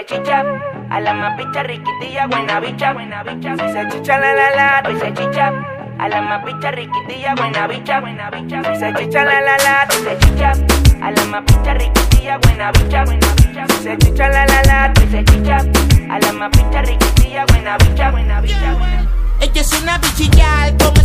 se chicha. A la más picha, riquitilla, buena bicha, buena bicha. Si se chicha, la la la, se chicha. A la más picha, riquitilla, buena bicha, buena bicha. Si se chicha, la la la, pues se chicha. A la más picha, riquitilla, buena bicha, buena bicha. Se chicha, la la la, se chicha. A la más picha, riquitilla, buena bicha, buena bicha. Ella es una bichillar como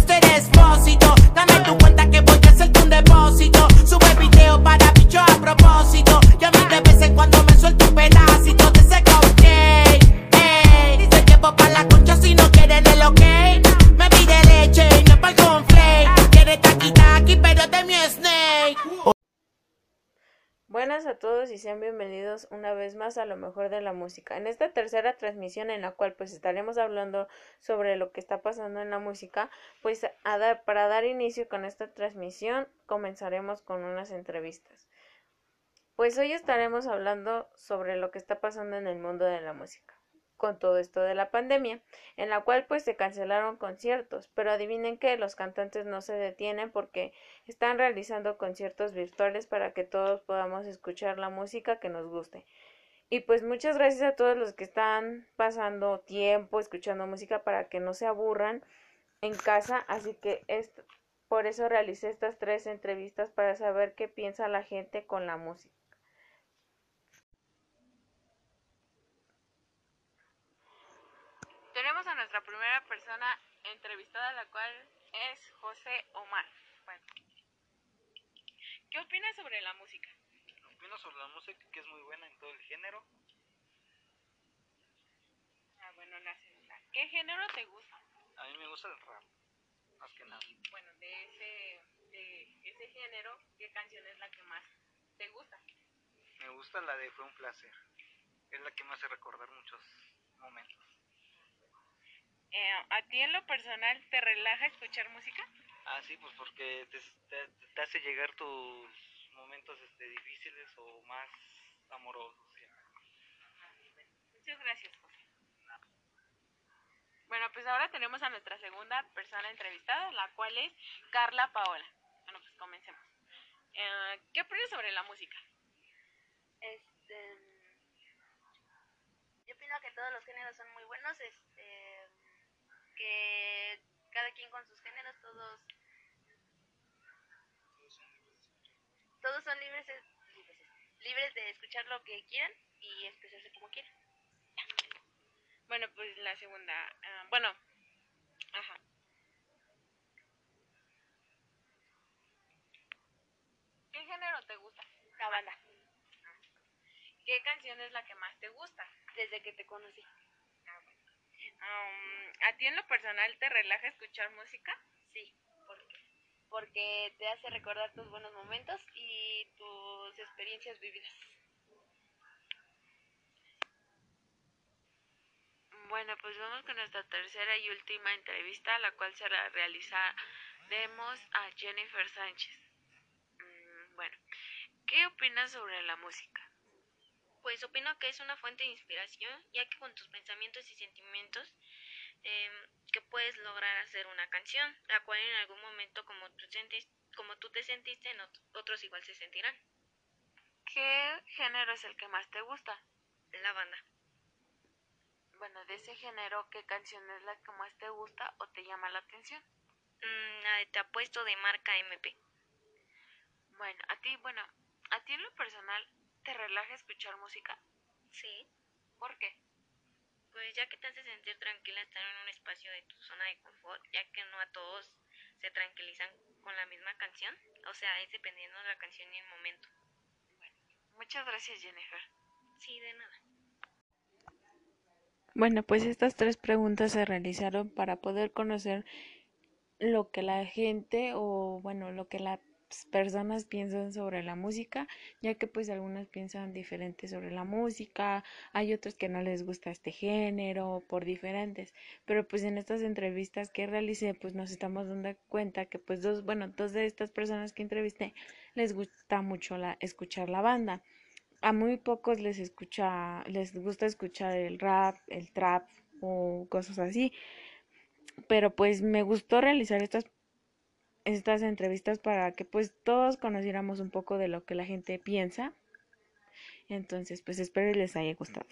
Buenas a todos y sean bienvenidos una vez más a lo mejor de la música. En esta tercera transmisión en la cual pues estaremos hablando sobre lo que está pasando en la música, pues para dar inicio con esta transmisión comenzaremos con unas entrevistas. Pues hoy estaremos hablando sobre lo que está pasando en el mundo de la música con todo esto de la pandemia, en la cual pues se cancelaron conciertos, pero adivinen que los cantantes no se detienen porque están realizando conciertos virtuales para que todos podamos escuchar la música que nos guste. Y pues muchas gracias a todos los que están pasando tiempo escuchando música para que no se aburran en casa, así que es por eso realicé estas tres entrevistas para saber qué piensa la gente con la música. Tenemos a nuestra primera persona entrevistada, la cual es José Omar. Bueno, ¿qué opinas sobre la música? Opino sobre la música que es muy buena en todo el género. Ah, bueno, la segunda. ¿Qué género te gusta? A mí me gusta el rap, más que nada. Bueno, de ese, de ese género, ¿qué canción es la que más te gusta? Me gusta la de Fue un placer. Es la que me hace recordar muchos momentos. Eh, ¿A ti en lo personal te relaja escuchar música? Ah, sí, pues porque te, te, te hace llegar tus momentos este, difíciles o más amorosos. ¿sí? Muchas gracias, José. Bueno, pues ahora tenemos a nuestra segunda persona entrevistada, la cual es Carla Paola. Bueno, pues comencemos. Eh, ¿Qué opinas sobre la música? Este, yo opino que todos los géneros son muy buenos, este, que cada quien con sus géneros, todos, todos son libres, de- libres de escuchar lo que quieran y expresarse como quieran. Bueno, pues la segunda. ah, bueno, ajá. ¿Qué género te gusta? La banda, ¿Qué canción es la que más te gusta? desde que te conocí. Um, ¿A ti en lo personal te relaja escuchar música? Sí, porque, porque te hace recordar tus buenos momentos y tus experiencias vividas. Bueno, pues vamos con nuestra tercera y última entrevista, la cual se la realizaremos a Jennifer Sánchez. Mm, bueno, ¿qué opinas sobre la música? Pues opino que es una fuente de inspiración, ya que con tus pensamientos y sentimientos em, que puedes lograr hacer una canción, la cual en algún momento como tú, sentis- como tú te sentiste, en ot- otros igual se sentirán. ¿Qué género es el que más te gusta? La banda. Bueno, de ese género, ¿qué canción es la que más te gusta o te llama la atención? Mm, la de Te apuesto de marca MP. Bueno, a ti, bueno, a ti en lo personal, ¿te relaja escuchar música? Sí. ¿Por qué? Pues ya que te hace sentir tranquila estar en un espacio de tu zona de confort, ya que no a todos se tranquilizan con la misma canción, o sea, es dependiendo de la canción y el momento. Muchas gracias, Jennifer. Sí, de nada. Bueno, pues estas tres preguntas se realizaron para poder conocer lo que la gente o bueno, lo que las personas piensan sobre la música, ya que pues algunas piensan diferente sobre la música, hay otros que no les gusta este género, por diferentes, pero pues en estas entrevistas que realicé pues nos estamos dando cuenta que pues dos, bueno, dos de estas personas que entrevisté les gusta mucho la escuchar la banda a muy pocos les escucha, les gusta escuchar el rap, el trap o cosas así. Pero pues me gustó realizar estas estas entrevistas para que pues todos conociéramos un poco de lo que la gente piensa. Entonces, pues espero les haya gustado.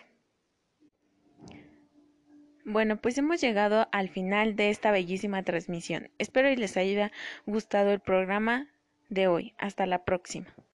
Bueno, pues hemos llegado al final de esta bellísima transmisión. Espero y les haya gustado el programa de hoy. Hasta la próxima.